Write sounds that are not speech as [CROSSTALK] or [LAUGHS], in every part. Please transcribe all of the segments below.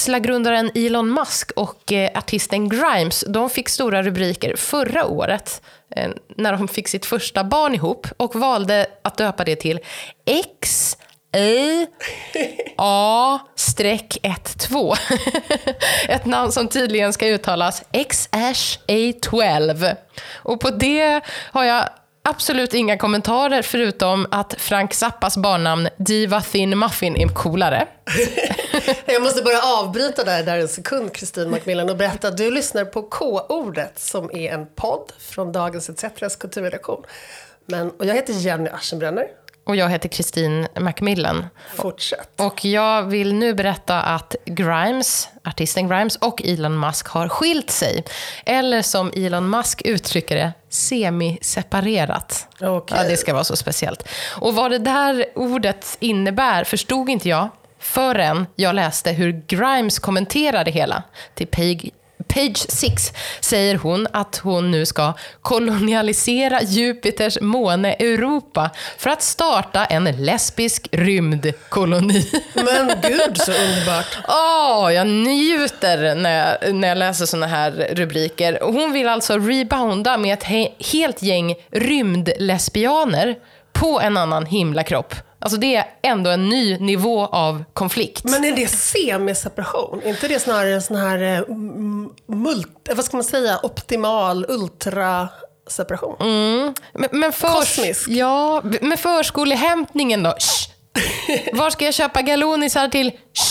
Tesla-grundaren Elon Musk och eh, artisten Grimes, de fick stora rubriker förra året eh, när de fick sitt första barn ihop och valde att döpa det till X i A-12. [LAUGHS] Ett namn som tydligen ska uttalas X-A12. Och på det har jag absolut inga kommentarer förutom att Frank Zappas barnnamn Diva Thin Muffin är coolare. [LAUGHS] Jag måste bara avbryta där, där en sekund, Kristin Macmillan, och berätta att du lyssnar på K-ordet som är en podd från Dagens ETCs kulturredaktion. Men, och jag heter Jenny Aschenbrenner. Och jag heter Kristin Macmillan. Fortsätt. Och jag vill nu berätta att Grimes, artisten Grimes och Elon Musk har skilt sig. Eller som Elon Musk uttrycker det, semi-separerat. Okej. Ja, det ska vara så speciellt. Och vad det där ordet innebär förstod inte jag förrän jag läste hur Grimes kommenterade det hela till Page Page 6 säger hon att hon nu ska kolonialisera Jupiters måne Europa för att starta en lesbisk rymdkoloni. Men gud så underbart. [LAUGHS] Åh, jag njuter när jag, när jag läser såna här rubriker. Hon vill alltså rebounda med ett he helt gäng rymdlesbianer på en annan himlakropp. Alltså det är ändå en ny nivå av konflikt. Men är det semiseparation? Är inte det snarare en sån här eh, mult, eh, vad ska man säga, optimal ultraseparation? Men, men, förs- Kosmisk. Ja, men förskolehämtningen då? Shh. [LAUGHS] Var ska jag köpa galonisar till? Shh.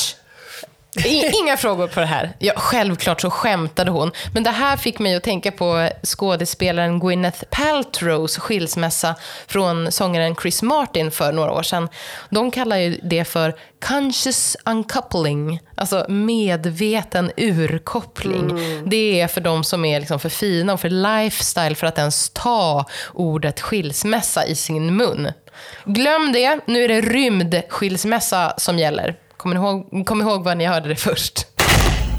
Inga frågor på det här. Ja, självklart så skämtade hon. Men det här fick mig att tänka på skådespelaren Gwyneth Paltrows skilsmässa från sångaren Chris Martin för några år sedan. De kallar ju det för conscious uncoupling, alltså medveten urkoppling. Det är för de som är liksom för fina och för lifestyle för att ens ta ordet skilsmässa i sin mun. Glöm det, nu är det rymdskilsmässa som gäller. Kom ihåg, kom ihåg vad ni hörde det först.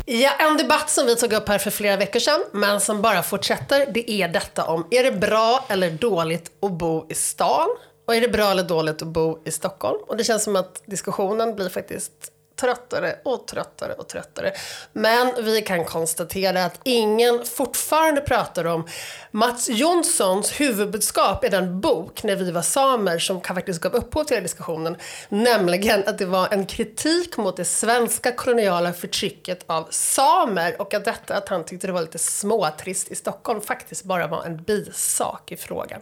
Ja, en debatt som vi tog upp här för flera veckor sedan, men som bara fortsätter, det är detta om, är det bra eller dåligt att bo i stan? Och är det bra eller dåligt att bo i Stockholm? Och det känns som att diskussionen blir faktiskt tröttare och tröttare och tröttare. Men vi kan konstatera att ingen fortfarande pratar om Mats Jonssons huvudbudskap i den bok, När vi var samer, som faktiskt gav upphov till den här diskussionen. Nämligen att det var en kritik mot det svenska koloniala förtrycket av samer och att detta att han tyckte det var lite småtrist i Stockholm faktiskt bara var en bisak i frågan.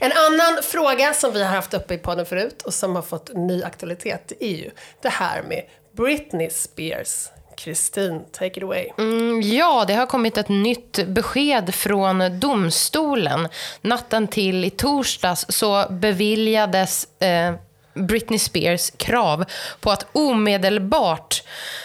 En annan fråga som vi har haft uppe i podden förut och som har fått ny aktualitet är ju det här med Britney Spears. Kristin, take it away. Mm, ja, det har kommit ett nytt besked från domstolen. Natten till i torsdags så beviljades eh, Britney Spears krav på att omedelbart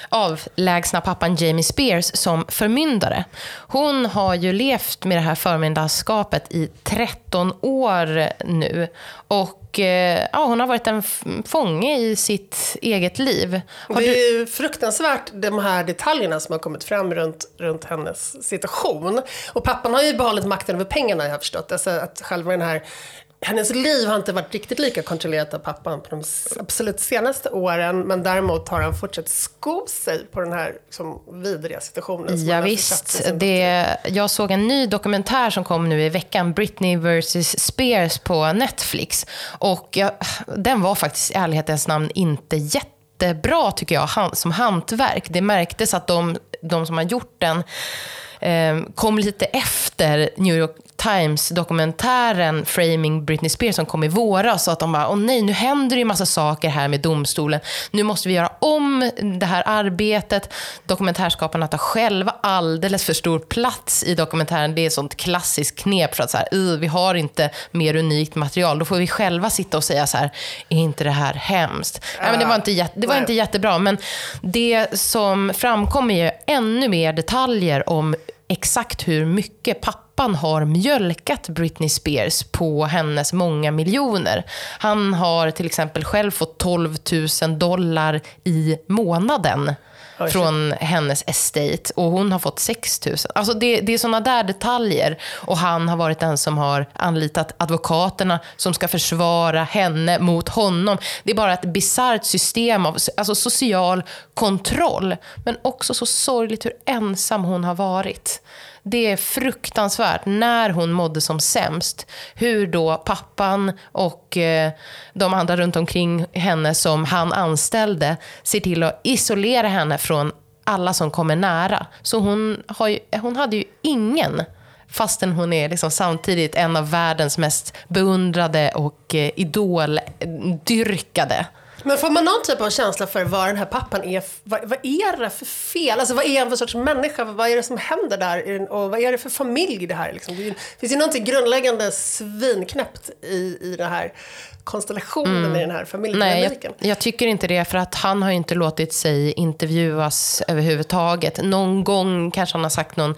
avlägsna pappan Jamie Spears som förmyndare. Hon har ju levt med det här förmyndarskapet i 13 år nu. Och eh, ja, hon har varit en fånge i sitt eget liv. Har det du, är ju fruktansvärt de här detaljerna som har kommit fram runt, runt hennes situation. Och pappan har ju behållit makten över pengarna har jag förstått. Alltså att själva den här hennes liv har inte varit riktigt lika kontrollerat av pappan på de absolut senaste åren. Men däremot har han fortsatt sko sig på den här liksom, vidriga situationen. som Ja, visst. Det, jag såg en ny dokumentär som kom nu i veckan, Britney vs Spears på Netflix. Och jag, den var faktiskt i ärlighetens namn inte jättebra tycker jag, som hantverk. Det märktes att de, de som har gjort den eh, kom lite efter New York Times-dokumentären Framing Britney Spears som kom i våras. Så att de bara, åh nej, nu händer det ju massa saker här med domstolen. Nu måste vi göra om det här arbetet. Dokumentärskaparna tar själva alldeles för stor plats i dokumentären. Det är ett sånt klassiskt knep för att så här, "Uh, vi har inte mer unikt material. Då får vi själva sitta och säga så här, är inte det här hemskt? Nej, men det var inte, jätte, det var Nej. inte jättebra, men det som framkommer är ännu mer detaljer om exakt hur mycket pappan har mjölkat Britney Spears på hennes många miljoner. Han har till exempel själv fått 12 000 dollar i månaden Oj, från hennes estate och hon har fått 6 000. Alltså det, det är sådana där detaljer. Och han har varit den som har anlitat advokaterna som ska försvara henne mot honom. Det är bara ett bisarrt system av alltså social kontroll. Men också så sorgligt hur ensam hon har varit. Det är fruktansvärt när hon mådde som sämst. Hur då pappan och eh, de andra runt omkring henne som han anställde ser till att isolera henne från alla som kommer nära. Så hon, har ju, hon hade ju ingen fastän hon är liksom samtidigt en av världens mest beundrade och eh, idoldyrkade men får man någon typ av känsla för vad den här pappan är, vad, vad är det för fel? Alltså vad är han för sorts människa? Vad är det som händer där? Och vad är det för familj det här liksom? Det finns ju någonting grundläggande svinknäppt i, i det här konstellationen mm. i den här familjedynamiken. Jag, jag, tycker inte det, för att han har inte låtit sig intervjuas överhuvudtaget. Någon gång kanske han har sagt någon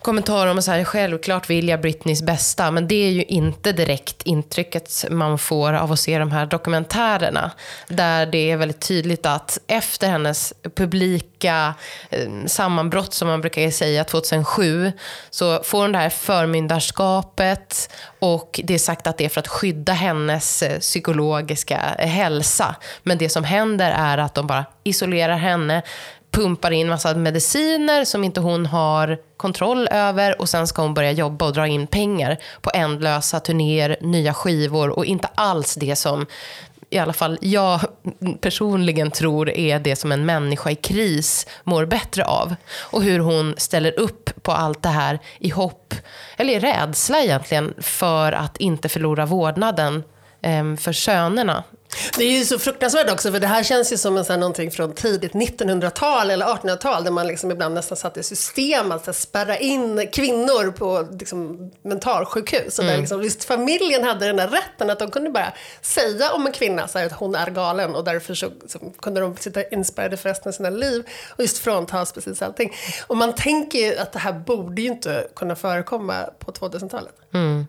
kommentar om att självklart vill jag Britneys bästa, men det är ju inte direkt intrycket man får av att se de här dokumentärerna. Där det är väldigt tydligt att efter hennes publika eh, sammanbrott, som man brukar säga, 2007, så får hon det här förmyndarskapet och det är sagt att det är för att skydda hennes eh, psykologiska eh, hälsa. Men det som händer är att de bara isolerar henne, pumpar in massa mediciner som inte hon har kontroll över och sen ska hon börja jobba och dra in pengar på ändlösa turnéer, nya skivor och inte alls det som i alla fall jag personligen tror är det som en människa i kris mår bättre av. Och hur hon ställer upp på allt det här i hopp, eller i rädsla egentligen, för att inte förlora vårdnaden ehm, för sönerna det är ju så fruktansvärt också, för det här känns ju som en sån någonting från tidigt 1900-tal eller 1800-tal, där man liksom ibland nästan satte i system att spärra in kvinnor på liksom, mentalsjukhus. Och mm. där liksom, just familjen hade den här rätten att de kunde bara säga om en kvinna så här, att hon är galen och därför så, så kunde de sitta inspärrade för resten av sina liv och just fråntas precis allting. Och man tänker ju att det här borde ju inte kunna förekomma på 2000-talet. Mm.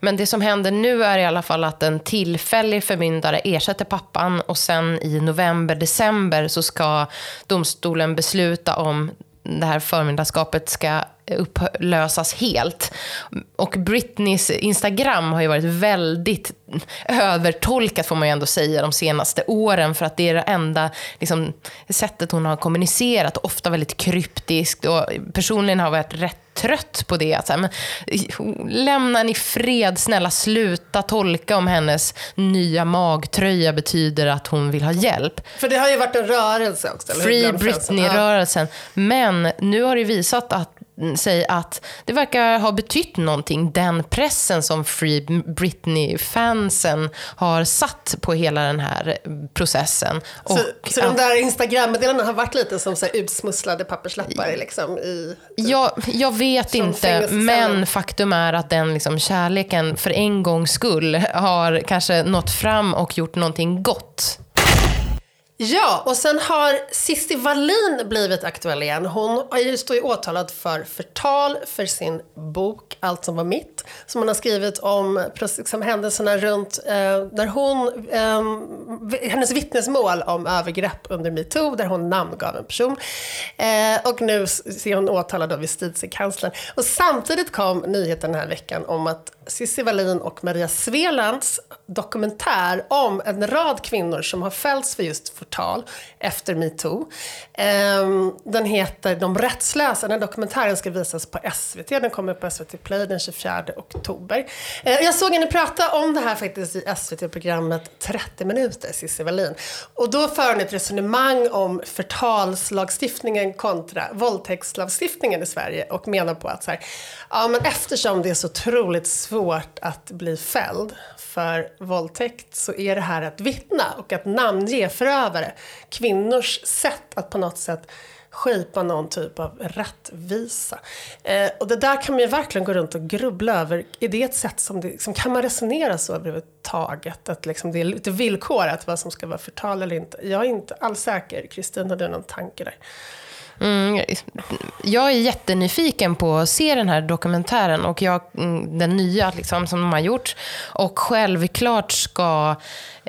Men det som händer nu är i alla fall att en tillfällig förmyndare ersätter pappan och sen i november, december så ska domstolen besluta om det här förmyndarskapet ska upplösas helt. Och Britneys Instagram har ju varit väldigt övertolkat får man ju ändå säga de senaste åren för att det är det enda liksom, sättet hon har kommunicerat, ofta väldigt kryptiskt och personligen har jag varit rätt trött på det. Att så här, men, lämna henne i fred, snälla sluta tolka om hennes nya magtröja betyder att hon vill ha hjälp. För det har ju varit en rörelse också. Free Britney-rörelsen. Men nu har det visat att sig att det verkar ha betytt någonting, den pressen som Free Britney-fansen har satt på hela den här processen. Så, och, så de där Instagram-meddelandena har varit lite som så utsmusslade papperslappar? Liksom, i, typ, jag, jag vet inte, men faktum är att den liksom, kärleken för en gångs skull har kanske nått fram och gjort någonting gott Ja, och sen har Cissi Wallin blivit aktuell igen. Hon står ju åtalad för förtal för sin bok Allt som var mitt. Som hon har skrivit om liksom, händelserna runt eh, där hon, eh, hennes vittnesmål om övergrepp under metoo, där hon namngav en person. Eh, och nu ser hon åtalad av justitiekanslern. Och samtidigt kom nyheten den här veckan om att Cissi Wallin och Maria Svelands dokumentär om en rad kvinnor som har fällts för just förtal efter metoo. Ehm, den heter De rättslösa. Den dokumentären ska visas på SVT. Den kommer på SVT Play den 24 oktober. Ehm, jag såg henne prata om det här faktiskt i SVT-programmet 30 minuter, Cissi Wallin. Och då för hon ett resonemang om förtalslagstiftningen kontra våldtäktslagstiftningen i Sverige och menar på att så här, ja, men eftersom det är så otroligt svårt att bli fälld för våldtäkt så är det här att vittna och att namnge förövare kvinnors sätt att på något sätt skipa någon typ av rättvisa. Eh, och det där kan man ju verkligen gå runt och grubbla över. Är det ett sätt som, det, liksom, kan man resonera så överhuvudtaget? Att liksom det är lite villkorat vad som ska vara förtal eller inte. Jag är inte alls säker. Kristin, har du någon tanke där? Mm, jag är jättenyfiken på att se den här dokumentären och jag, mm, den nya liksom, som de har gjort. Och självklart ska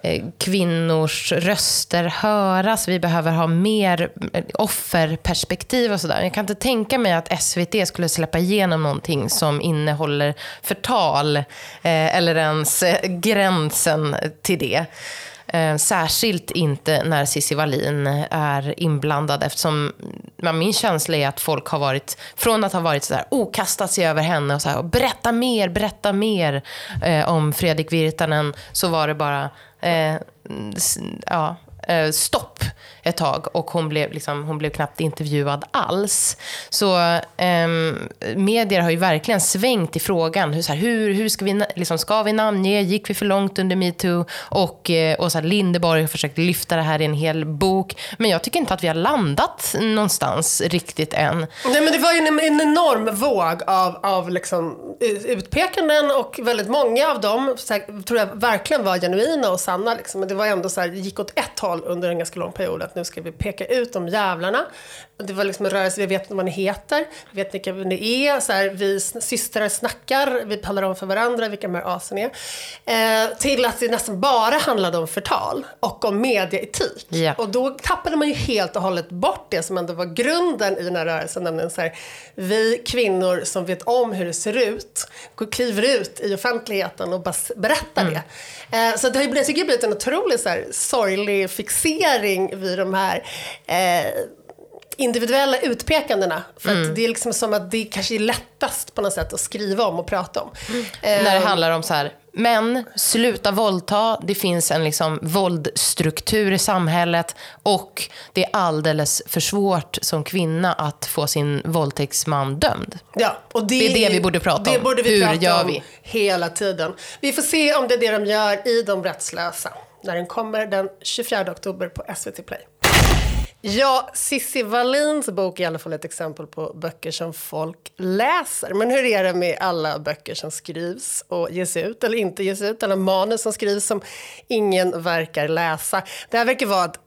eh, kvinnors röster höras. Vi behöver ha mer eh, offerperspektiv och sådär. Jag kan inte tänka mig att SVT skulle släppa igenom någonting som innehåller förtal eh, eller ens eh, gränsen till det. Eh, särskilt inte när Cissi Wallin är inblandad eftersom min känsla är att folk har varit, från att ha varit sådär, oh, kastat sig över henne och, så här, berätta mer, berätta mer eh, om Fredrik Virtanen, så var det bara eh, ja, eh, stopp ett tag och hon blev, liksom, hon blev knappt intervjuad alls. Så eh, medier har ju verkligen svängt i frågan. Hur, så här, hur, hur ska, vi, liksom, ska vi namnge? Gick vi för långt under metoo? Och, eh, Åsa Lindeborg har försökt lyfta det här i en hel bok. Men jag tycker inte att vi har landat någonstans riktigt än. Nej, men det var ju en, en enorm våg av, av liksom, utpekanden och väldigt många av dem här, tror jag verkligen var genuina och sanna. Liksom. Men det var ändå så här, gick åt ett håll under en ganska lång period att nu ska vi peka ut de jävlarna. Det var liksom en rörelse, vi vet vad ni heter, vi vet vilka ni är, så här, vi systrar snackar, vi talar om för varandra vilka de här asen är. Eh, till att det nästan bara handlade om förtal och om medieetik. Ja. Och då tappade man ju helt och hållet bort det som ändå var grunden i den här rörelsen, nämligen så här, vi kvinnor som vet om hur det ser ut, kliver ut i offentligheten och bara berättar mm. det. Eh, så det har ju blivit, blivit en otroligt så här, sorglig fixering vid de här eh, individuella utpekandena. För mm. det är liksom som att det kanske är lättast på något sätt att skriva om och prata om. Mm. Eh, När det handlar om så här, men sluta våldta, det finns en liksom våldstruktur i samhället och det är alldeles för svårt som kvinna att få sin våldtäktsman dömd. Ja, och det, det är det vi borde prata det om. Borde vi Hur prata gör om vi? Hela tiden. Vi får se om det är det de gör i De rättslösa när den kommer den 24 oktober på SVT Play. Ja, Cissi Wallins bok är i alla fall ett exempel på böcker som folk läser. Men hur är det med alla böcker som skrivs och ges ut eller inte ges ut? Eller manus som skrivs som ingen verkar läsa? Det här verkar vara ett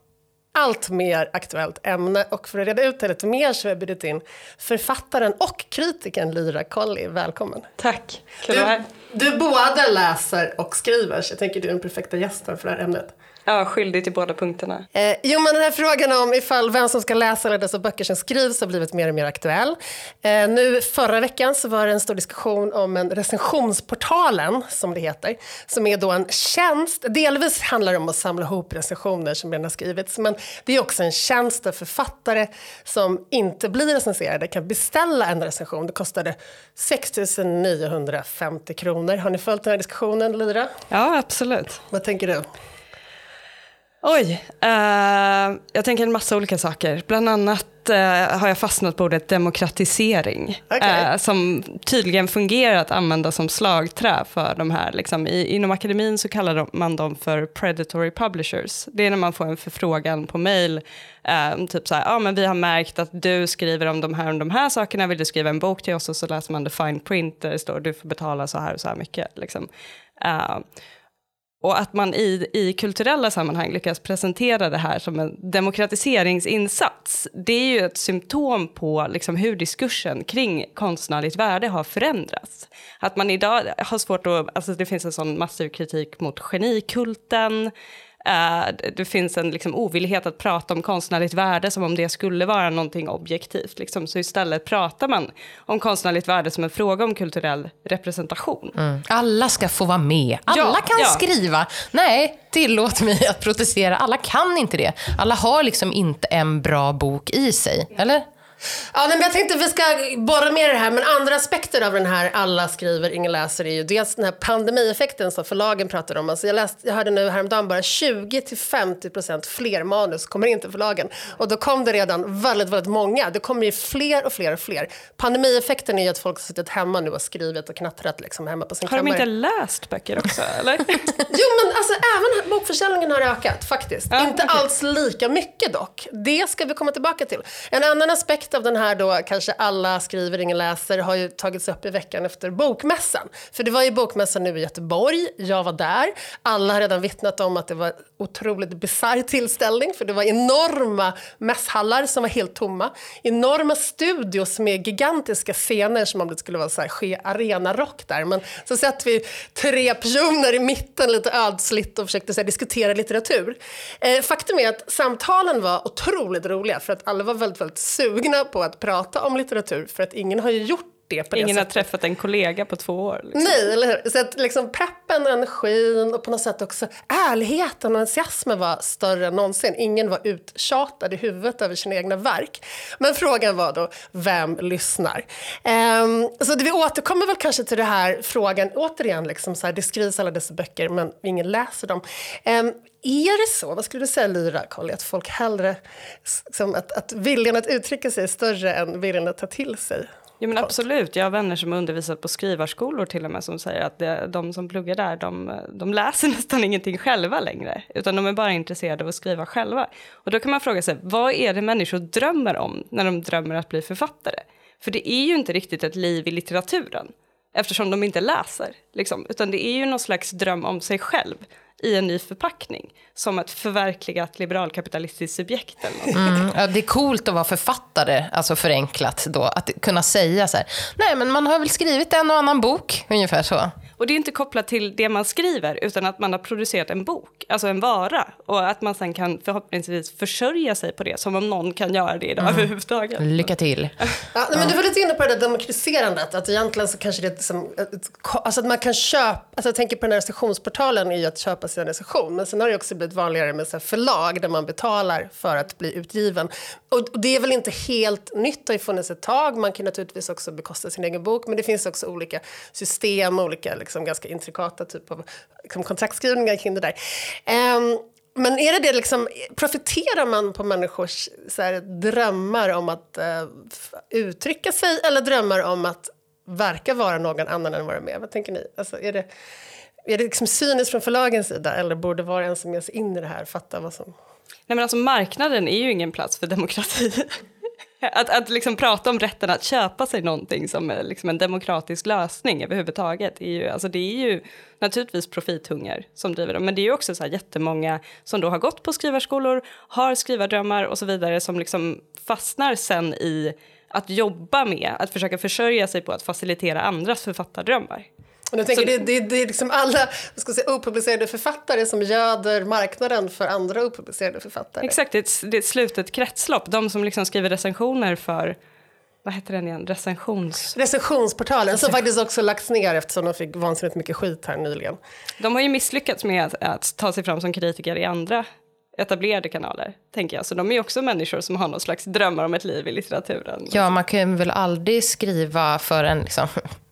allt mer aktuellt ämne och för att reda ut det lite mer så har jag bjudit in författaren och kritikern Lyra Colley. Välkommen! Tack! Kul du, du både läser och skriver så jag tänker du är den perfekta gästen för det här ämnet. Ja, skyldig till båda punkterna. Eh, jo, men den här frågan om ifall vem som ska läsa alla dessa böcker som skrivs har blivit mer och mer aktuell. Eh, nu förra veckan så var det en stor diskussion om en recensionsportalen, som det heter, som är då en tjänst, delvis handlar det om att samla ihop recensioner som redan har skrivits, men det är också en tjänst där författare som inte blir recenserade kan beställa en recension. Det kostade 6 950 kronor. Har ni följt den här diskussionen, Lyra? Ja, absolut. Vad tänker du? Oj, uh, jag tänker en massa olika saker. Bland annat uh, har jag fastnat på ordet demokratisering. Okay. Uh, som tydligen fungerar att använda som slagträ för de här. Liksom, i, inom akademin så kallar man dem för predatory publishers. Det är när man får en förfrågan på mail. typ så här, ah, men vi har märkt att du skriver om de här och de här sakerna. Vill du skriva en bok till oss? Och så läser man the fine print där det står du får betala så här och så här mycket. Liksom. Och att man i, i kulturella sammanhang lyckas presentera det här som en demokratiseringsinsats, det är ju ett symptom på liksom hur diskursen kring konstnärligt värde har förändrats. Att man idag har svårt att, alltså det finns en sån massiv kritik mot genikulten, Uh, det finns en liksom, ovillighet att prata om konstnärligt värde som om det skulle vara någonting objektivt. Liksom. Så istället pratar man om konstnärligt värde som en fråga om kulturell representation. Mm. Alla ska få vara med. Alla ja, kan ja. skriva. Nej, tillåt mig att protestera. Alla kan inte det. Alla har liksom inte en bra bok i sig. Eller? Ja, men jag tänkte att vi ska borra mer i det här, men andra aspekter av den här alla skriver, ingen läser är ju dels den här pandemieffekten som förlagen pratar om. Alltså jag, läste, jag hörde nu häromdagen bara 20-50% fler manus kommer in till förlagen. Och då kom det redan väldigt, väldigt många. Det kommer ju fler och fler och fler. Pandemieffekten är ju att folk har suttit hemma nu och skrivit och knattrat liksom hemma på sin kammare. Har de inte läst böcker också, [LAUGHS] eller? jo, men alltså även bokförsäljningen har ökat faktiskt. Ja, inte okay. alls lika mycket dock. Det ska vi komma tillbaka till. En annan aspekt effekt av den här då, kanske alla skriver, ingen läser, har ju tagits upp i veckan efter Bokmässan. För det var ju Bokmässan nu i Göteborg, jag var där. Alla har redan vittnat om att det var otroligt bisarr tillställning, för det var enorma mässhallar som var helt tomma. Enorma studios med gigantiska scener som om det skulle vara så här, ske arenarock där. Men så satt vi tre personer i mitten lite ödsligt och försökte så här, diskutera litteratur. Eh, faktum är att samtalen var otroligt roliga för att alla var väldigt, väldigt sugna på att prata om litteratur för att ingen har ju gjort det på det Ingen sättet. har träffat en kollega på två år. Liksom. Nej, eller hur? Så att liksom peppen, energin och på något sätt också ärligheten och entusiasmen var större än någonsin. Ingen var uttjatad i huvudet över sina egna verk. Men frågan var då, vem lyssnar? Ehm, så det, vi återkommer väl kanske till det här frågan, återigen, liksom så här, det skrivs alla dessa böcker men ingen läser dem. Ehm, är det så, vad skulle du säga Lyra, Colly, att folk hellre, som att, att viljan att uttrycka sig är större än viljan att ta till sig? Jo men absolut, jag har vänner som undervisat på skrivarskolor till och med som säger att det, de som pluggar där, de, de läser [LAUGHS] nästan ingenting själva längre. Utan de är bara intresserade av att skriva själva. Och då kan man fråga sig, vad är det människor drömmer om när de drömmer att bli författare? För det är ju inte riktigt ett liv i litteraturen. Eftersom de inte läser. Liksom. Utan det är ju någon slags dröm om sig själv i en ny förpackning. Som ett förverkligat liberalkapitalistiskt subjekt eller. Mm, ja, det är coolt att vara författare, alltså förenklat då. Att kunna säga så här, nej men man har väl skrivit en och annan bok, ungefär så. Och det är inte kopplat till det man skriver, utan att man har producerat en bok, alltså en vara. Och att man sen kan förhoppningsvis försörja sig på det, som om någon kan göra det idag Mm. överhuvudtaget. Lycka till. Ja, nej, men du var lite inne på det där demokratiserandet, att egentligen så kanske det är som, ett- ett- alltså att man kan köpa, alltså jag tänker på den här recensionsportalen är ju att köpa sin recension, men sen har det också blivit vanligare med så här förlag där man betalar för att bli utgiven. Och och det är väl inte helt nytt, det har ju funnits ett tag, man kan naturligtvis också bekosta sin egen bok, men det finns också olika system, olika liksom ganska intrikata typ av liksom, kontraktskrivningar kring det där. Um, men är det det liksom, profiterar man på människors så här, drömmar om att uh, uttrycka sig eller drömmar om att verka vara någon annan än vad de är? Vad tänker ni? Alltså, är det, är det liksom cyniskt från förlagens sida eller borde var och en som ger sig in i det här fatta vad som... Nej men alltså marknaden är ju ingen plats för demokrati. [LAUGHS] [LAUGHS] Att, att liksom prata om rätten att köpa sig någonting som är liksom en demokratisk lösning överhuvudtaget, är ju, alltså det är ju naturligtvis profithunger som driver dem, men det är ju också så här jättemånga som då har gått på skrivarskolor, har skrivardrömmar och så vidare som liksom fastnar sen i att jobba med att försöka försörja sig på att facilitera andras författardrömmar. Och jag tänker, Så- det, det, det är liksom alla ska säga, opublicerade författare som göder marknaden för andra opublicerade författare. Exakt, det är, ett, det är ett slutet kretslopp. De som liksom skriver recensioner för, vad heter den igen, recensions... Recensionsportalen som faktiskt också lagts ner eftersom de fick vansinnigt mycket skit här nyligen. De har ju misslyckats med att, att ta sig fram som kritiker i andra etablerade kanaler, tänker jag. Så de är ju också människor som har någon slags drömmar om ett liv i litteraturen. Ja, man kan väl aldrig skriva för en, liksom,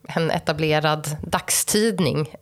en etablerad dagstidning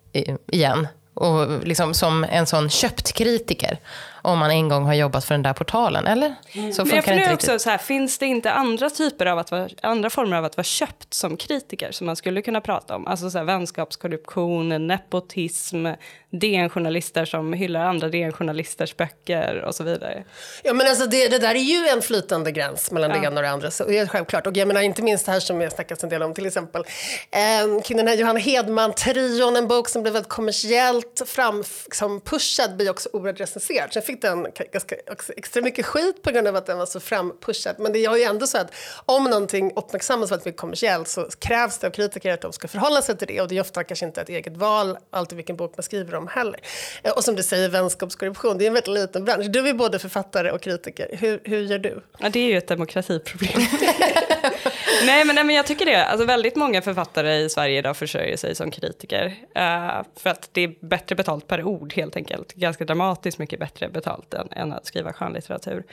igen. Och liksom som en sån köpt kritiker. Om man en gång har jobbat för den där portalen, eller? Så Men jag det funderar också så här, finns det inte andra typer av att vara, andra former av att vara köpt som kritiker som man skulle kunna prata om? Alltså så här, vänskapskorruption, nepotism, DN-journalister som hyllar andra DN-journalisters böcker och så vidare. Ja, men alltså det, det där är ju en flytande gräns mellan det Ja. ena och det andra. Så det är självklart. Och jag menar inte minst det här som jag snackat en del om, till exempel eh, kring den här Johanna Hedman-trion, en bok som blev väldigt kommersiellt fram, liksom pushad, blir också oerhört recenserad. Sen fick den ka- ganska, extra mycket skit på grund av att den var så frampushad. Men det är ju ändå så att om någonting uppmärksammas väldigt mycket kommersiellt så krävs det av kritiker att de ska förhålla sig till det. Och det är ofta kanske inte ett eget val, alltid vilken bok man skriver om heller. Eh, Och som du säger, vänskapskorruption, det är en väldigt liten bransch. Du är både författare och kritiker. Hur, hur gör du? Ja, det är ju ett demokratiproblem. [LAUGHS] nej, men, nej, men jag tycker det. Alltså, väldigt många författare i Sverige idag försörjer sig som kritiker. Uh, för att det är bättre betalt per ord helt enkelt. Ganska dramatiskt mycket bättre betalt än, än att skriva skönlitteratur.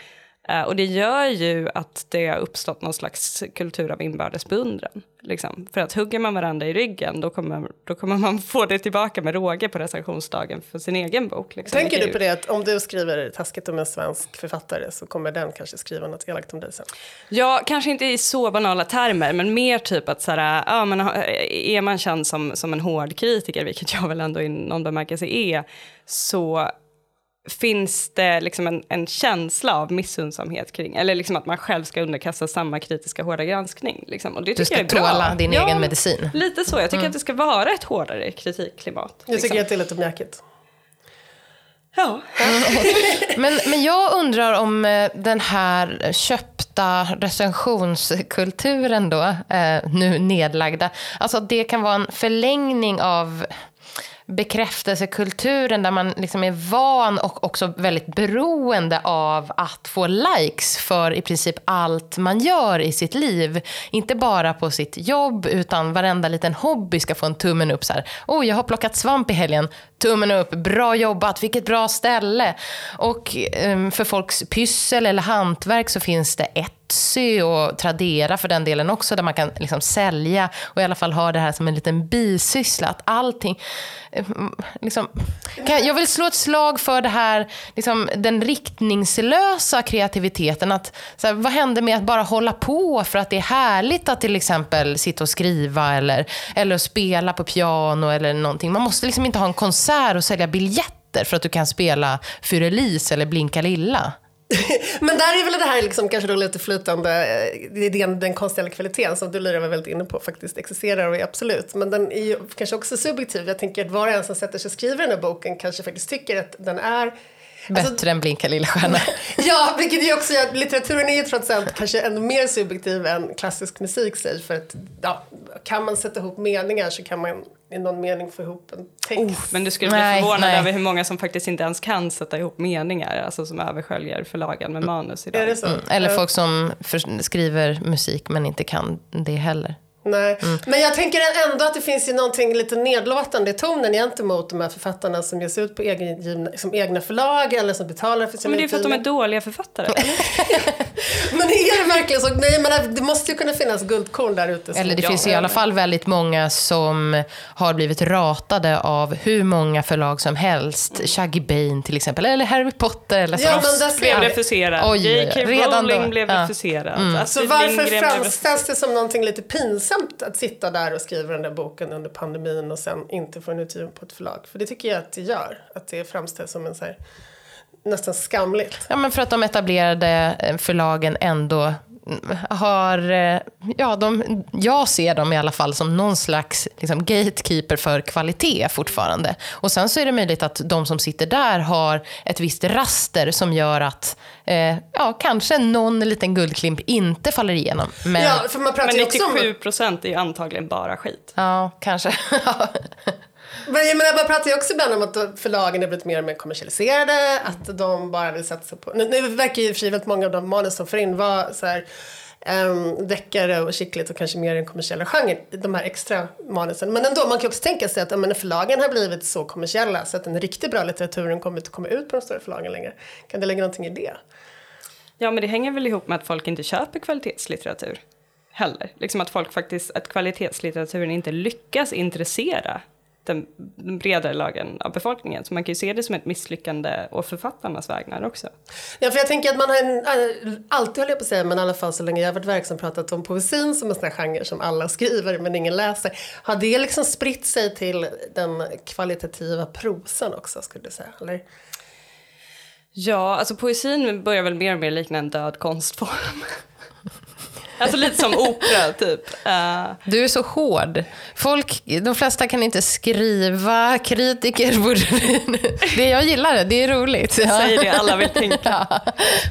Eh, och det gör ju att det har uppstått någon slags kultur av inbördes beundran. Liksom. För att hugger man varandra i ryggen då kommer, då kommer man [LAUGHS] få det tillbaka med råge på recensionsdagen för sin egen bok. Liksom. Tänker du på det att om du skriver taskigt om en svensk författare så kommer den kanske skriva något elakt om dig sen? Ja, kanske inte i så banala termer, men mer typ att så här, ja, men, är man känd som, som en hård kritiker, vilket jag väl ändå i någon bemärkelse är, så finns det liksom en, en känsla av missundsamhet kring, eller liksom att man själv ska underkasta samma kritiska hårda granskning. Liksom. Och det Du ska jag är bra. tåla din Ja, egen medicin. Lite så, jag tycker att det ska vara ett hårdare kritikklimat. Jag liksom. tycker att det är lite mjäkigt. Ja. [LAUGHS] Men, men jag undrar om eh, den här köpta recensionskulturen då, eh, nu nedlagda, alltså det kan vara en förlängning av bekräftelsekulturen där man liksom är van och också väldigt beroende av att få likes för i princip allt man gör i sitt liv. Inte bara på sitt jobb utan varenda liten hobby ska få en tummen upp. Så här, oh, jag har plockat svamp i helgen. Tummen upp, bra jobbat, vilket bra ställe. Och um, för folks pyssel eller hantverk så finns det Etsy och Tradera för den delen också där man kan liksom sälja och i alla fall ha det här som en liten bisyssla. Att allting... Ehm, liksom, kan, jag vill slå ett slag för det här, liksom, den riktningslösa kreativiteten. Att, så här, vad händer med att bara hålla på för att det är härligt att till exempel sitta och skriva eller, eller spela på piano eller någonting. Man måste liksom inte ha en konsert och sälja biljetter för att du kan spela Fyrelis eller Blinka lilla. [LAUGHS] Men där är väl det här liksom kanske då lite flytande, eh, den, den konstnärliga kvaliteten som du Lyra var väldigt inne på faktiskt existerar och är absolut. Men den är ju kanske också subjektiv. Jag tänker att var och en som sätter sig och skriver den här boken kanske faktiskt tycker att den är Bättre Alltså- än Blinka lilla stjärna. [LAUGHS] Ja, vilket ju också gör att litteraturen är ju trots allt kanske ännu mer subjektiv än klassisk musik säger. För att ja, kan man sätta ihop meningar så kan man i någon mening få ihop en text. Oh, men du skulle bli Nej, förvånad nej. över hur många som faktiskt inte ens kan sätta ihop meningar, alltså som översköljer förlagen med manus idag. Är det så? Eller folk som för, skriver musik men inte kan det heller. Nej. Mm. Men jag tänker ändå att det finns ju någonting lite nedlåtande i tonen gentemot de här författarna som ges ut på egengivna, som egna förlag eller som betalar för sina Men det är för att de är dåliga författare. [LAUGHS] [LAUGHS] [LAUGHS] Men är det verkligen så? Nej, men det måste ju kunna finnas guldkorn där ute. Eller det finns i alla fall väldigt många som har blivit ratade av hur många förlag som helst. Shaggy Bane till exempel, eller Harry Potter. Eller Ja, så. men ser blev refuserad. J.K. Då. Rowling blev Ja. refuserad. Så Astrid varför Lindgren blev framställs det som någonting lite pinsamt att sitta där och skriva den där boken under pandemin och sen inte få en utgiven på ett förlag? För det tycker jag att det gör. Att det framställs som en så här, nästan skamligt. Ja, men för att de etablerade eh, förlagen ändå har, eh, ja, de, jag ser dem i alla fall som någon slags liksom, gatekeeper för kvalitet fortfarande. Och sen så är det möjligt att de som sitter där har ett visst raster som gör att eh, ja, kanske någon liten guldklimp inte faller igenom. Men, Ja, för man pratar Men ju också om... 97 procent är ju antagligen bara skit. ja kanske. [LAUGHS] Men jag menar, man pratar ju också ibland om att förlagen har blivit mer och mer kommersialiserade, att de bara vill satsa på... Nu, nu verkar ju i och för sig väldigt många av de manus som får in vara så här, um, deckare och skickligt och kanske mer den kommersiella genren, de här extra manusen. Men ändå, man kan också tänka sig att men, förlagen har blivit så kommersiella så att den riktigt bra litteraturen kommer inte komma ut på de stora förlagen längre. Kan det lägga någonting i det? Ja, men det hänger väl ihop med att folk inte köper kvalitetslitteratur heller. Liksom att folk faktiskt, att kvalitetslitteraturen inte lyckas intressera den, den bredare lagen av befolkningen. Så man kan ju se det som ett misslyckande och författarnas vägnar också. Ja, för jag tänker att man har äh, alltid håller jag på att säga, men i alla fall så länge jag har varit verksam pratat om poesin som en sån här genre som alla skriver men ingen läser. Har det liksom spritt sig till den kvalitativa prosan också skulle du säga? Eller? Ja, alltså poesin börjar väl mer och mer likna en död konstform. Alltså lite som opera, typ. Eh, Du är så hård. Folk, de flesta kan inte skriva. Kritiker borde... Det jag gillar det, det är roligt. Ja. Säg det alla vill tänka. [LAUGHS] Ja,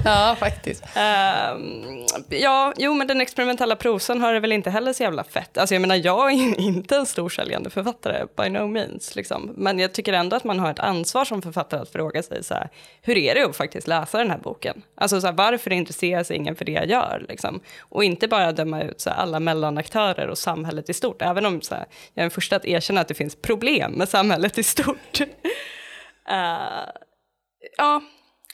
ja faktiskt. Ehm, ja, jo men den experimentella prosan har det väl inte heller så jävla fett. Alltså jag menar, jag är [LAUGHS] inte en storsäljande författare, by no means. Liksom. Men jag tycker ändå att man har ett ansvar som författare att fråga sig så här, hur är det att faktiskt läsa den här boken? Alltså så här, varför intresserar sig ingen för det jag gör? Liksom? Och inte inte bara döma ut så här, alla mellanaktörer och samhället i stort, även om så här, jag är den första att erkänna att det finns problem med samhället i stort. uh, [LAUGHS] ja,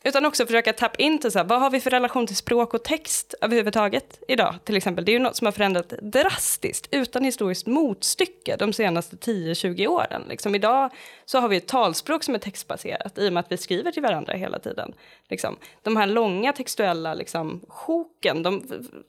utan också försöka tappa in till så här, vad har vi för relation till språk och text överhuvudtaget idag? Till exempel, det är ju något som har förändrats drastiskt, utan historiskt motstycke, de senaste 10-20 åren. Liksom, idag så har vi ett talspråk som är textbaserat, i och med att vi skriver till varandra hela tiden. Liksom, de här långa textuella liksom, sjoken, de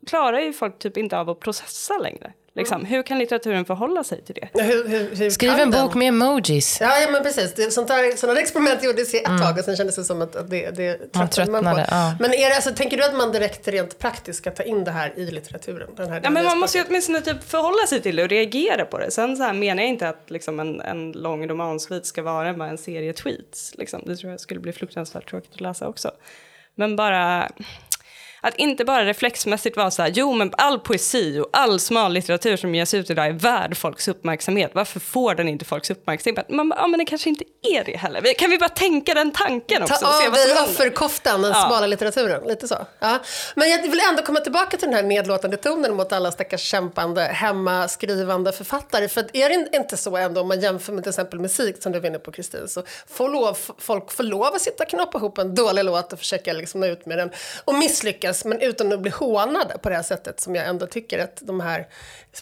klarar ju folk typ inte av att processa längre. Liksom. Hur kan litteraturen förhålla sig till det? Hur, hur, hur Skriv en den? bok med emojis. Ja, ja men precis. Det, sånt där, sådana experiment gjordes i ett tag och sen kändes det som att, att det, det Man tröttnade tröttnade, på. ja. Men är det, alltså, tänker du att man direkt rent praktiskt ska ta in det här i litteraturen? Den här Ja, men man måste ju åtminstone typ förhålla sig till det och reagera på det. Sen så här menar jag inte att liksom en, en lång romansvit ska vara bara en serie tweets. Liksom. Det tror jag skulle bli fruktansvärt tråkigt att läsa också. Men bara att inte bara reflexmässigt vara så här, jo men all poesi och all smal litteratur som ges ut idag är värd folks uppmärksamhet. Varför får den inte folks uppmärksamhet? Man bara, ja men det kanske inte är det heller. Kan vi bara tänka den tanken också? Ta av dig offerkoftan, den Ja. smala litteraturen. Lite så. Ja. Men jag vill ändå komma tillbaka till den här nedlåtande tonen mot alla stackars kämpande, hemmaskrivande författare. För är det inte så ändå, om man jämför med till exempel musik, som du var inne på Kristin, så får lov, folk får lov att sitta och knoppa ihop en dålig låt och försöka liksom nå ut med den. Och misslyckas, men utan att bli hånade på det här sättet som jag ändå tycker att de här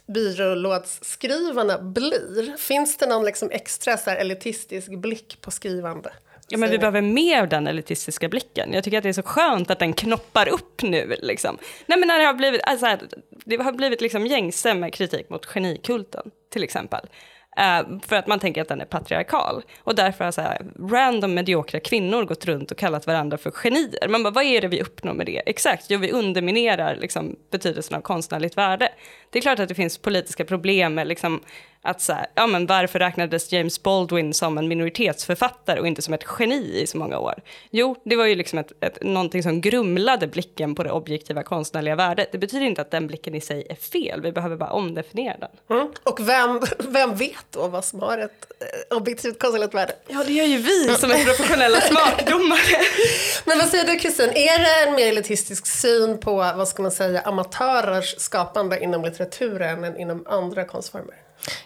byrålådsskrivarna blir. Finns det någon liksom extra så här elitistisk blick på skrivande? Ja, men vi behöver mer av den elitistiska blicken. Jag tycker att det är så skönt att den knoppar upp nu. Liksom. Nej, men när det har blivit, alltså, det har blivit liksom gängse med kritik mot genikulten, till exempel. Eh, för att man tänker att den är patriarkal. Och därför har så här, random mediokra kvinnor gått runt och kallat varandra för genier. Man bara, vad är det vi uppnår med det? Exakt, jo vi underminerar liksom, betydelsen av konstnärligt värde. Det är klart att det finns politiska problem med liksom, att så här, ja men varför räknades James Baldwin som en minoritetsförfattare och inte som ett geni i så många år? Jo, det var ju liksom ett, ett, någonting som grumlade blicken på det objektiva konstnärliga värdet. Det betyder inte att den blicken i sig är fel, vi behöver bara omdefiniera den. Mm. Och vem, vem vet då vad som har ett eh, objektivt konstnärligt värde? Ja, det gör ju vi som är professionella [LAUGHS] smakdomare. Men vad säger du Kristin, är det en mer elitistisk syn på, vad ska man säga, amatörers skapande inom litteraturen än inom andra konstformer?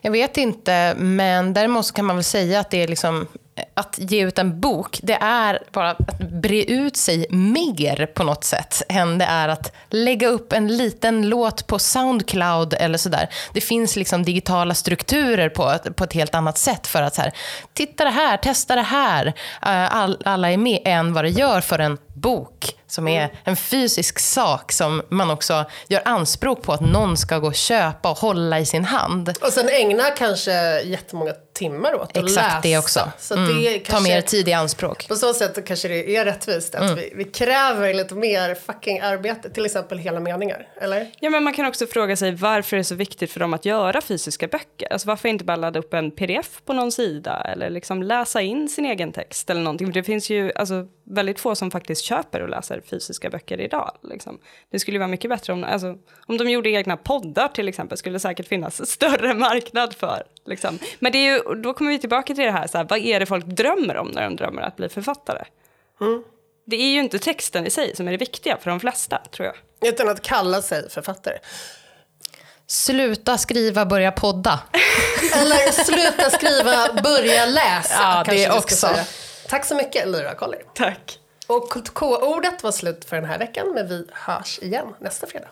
Jag vet inte, men däremot så kan man väl säga att det är liksom att ge ut en bok, det är bara att bre ut sig mer på något sätt än det är att lägga upp en liten låt på Soundcloud eller sådär. Det finns liksom digitala strukturer på, ett- på ett helt annat sätt för att så här, titta det här, testa det här. Eh, all, alla är med än vad det gör för en bok som är en fysisk sak som man också gör anspråk på att någon ska gå och köpa och hålla i sin hand. Och sen ägna kanske jättemånga timmar åt att läsa. Exakt det också. Så Mm. det Ta kanske, mer tid i anspråk. På så sätt kanske det är rättvist att Mm. vi, vi kräver lite mer fucking arbete, till exempel hela meningar, eller? Ja, men man kan också fråga sig varför det är så viktigt för dem att göra fysiska böcker. Alltså varför inte bara ladda upp en pdf på någon sida eller liksom läsa in sin egen text eller någonting. För det finns ju alltså, väldigt få som faktiskt köper och läser fysiska böcker idag. Liksom. Det skulle ju vara mycket bättre om, alltså, om de gjorde egna poddar till exempel, skulle det säkert finnas [LAUGHS] större marknad för. Liksom. Men det är ju, då kommer vi tillbaka till det här, så här, vad är det folk drömmer om när de drömmer att bli författare? Det är ju inte texten i sig som är det viktiga för de flesta, tror jag. Utan att kalla sig författare. Sluta skriva, börja podda. [LAUGHS] Eller sluta skriva, börja läsa. Ja, det också. Tack så mycket, Lyra Collier. Tack. Och K-ordet var slut för den här veckan, men vi hörs igen nästa fredag.